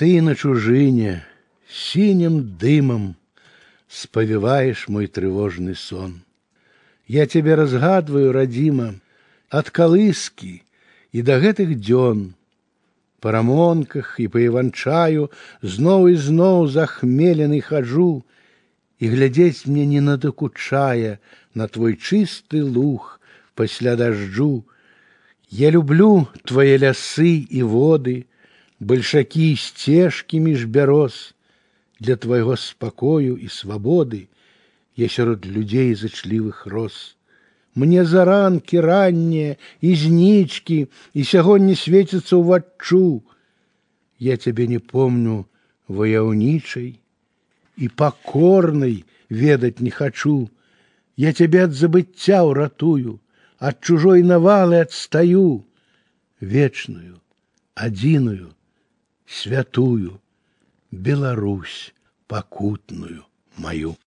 Ты на чужине синим дымом спавіваешь мой тревожный сон. Я тебе разгадываю, родима, от колыски и до гэтых дзён. По рамонках и по иванчаю зноў и зноў захмелены хожу, и глядеть мне не надокучая на твой чистый луг пасля дождю. Я люблю твои лясы и воды, большакі сцежкі між бяроз для твайго спакою і свабоды я сярод людзей зачлівых рос. Мне заранкі раннія і знічкі і сягоння свеціцца ўваччу. Я цябе не помню ваяўнічай і пакорнай ведаць не хачу. Я цябе ад забыцця ўратую, ад чужой навалы адстаю, вечную, адзіную, святую Беларусь покутную мою.